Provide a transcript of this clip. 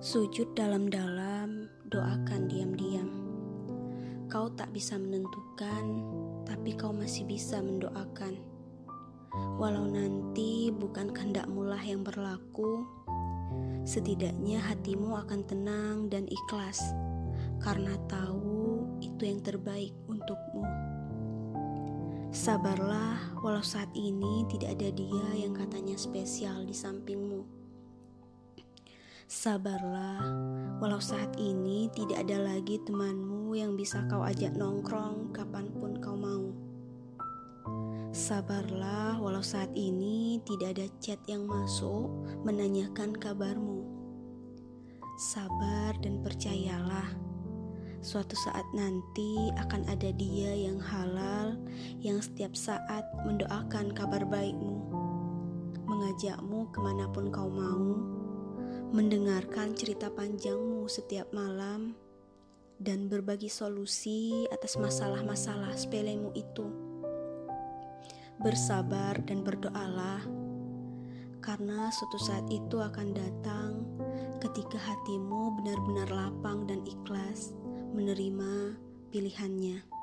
Sujud dalam-dalam, doakan diam-diam. Kau tak bisa menentukan, tapi kau masih bisa mendoakan. Walau nanti bukan kehendakmu lah yang berlaku, setidaknya hatimu akan tenang dan ikhlas karena tahu itu yang terbaik untukmu. Sabarlah, walau saat ini tidak ada dia yang katanya spesial di sampingmu. Sabarlah, walau saat ini tidak ada lagi temanmu yang bisa kau ajak nongkrong kapan pun kau mau. Sabarlah, walau saat ini tidak ada chat yang masuk menanyakan kabarmu. Sabar dan percayalah, suatu saat nanti akan ada dia yang halal yang setiap saat mendoakan kabar baikmu, mengajakmu ke mana pun kau mau mendengarkan cerita panjangmu setiap malam, dan berbagi solusi atas masalah-masalah sepelemu itu. Bersabar dan berdoalah, karena suatu saat itu akan datang ketika hatimu benar-benar lapang dan ikhlas menerima pilihannya.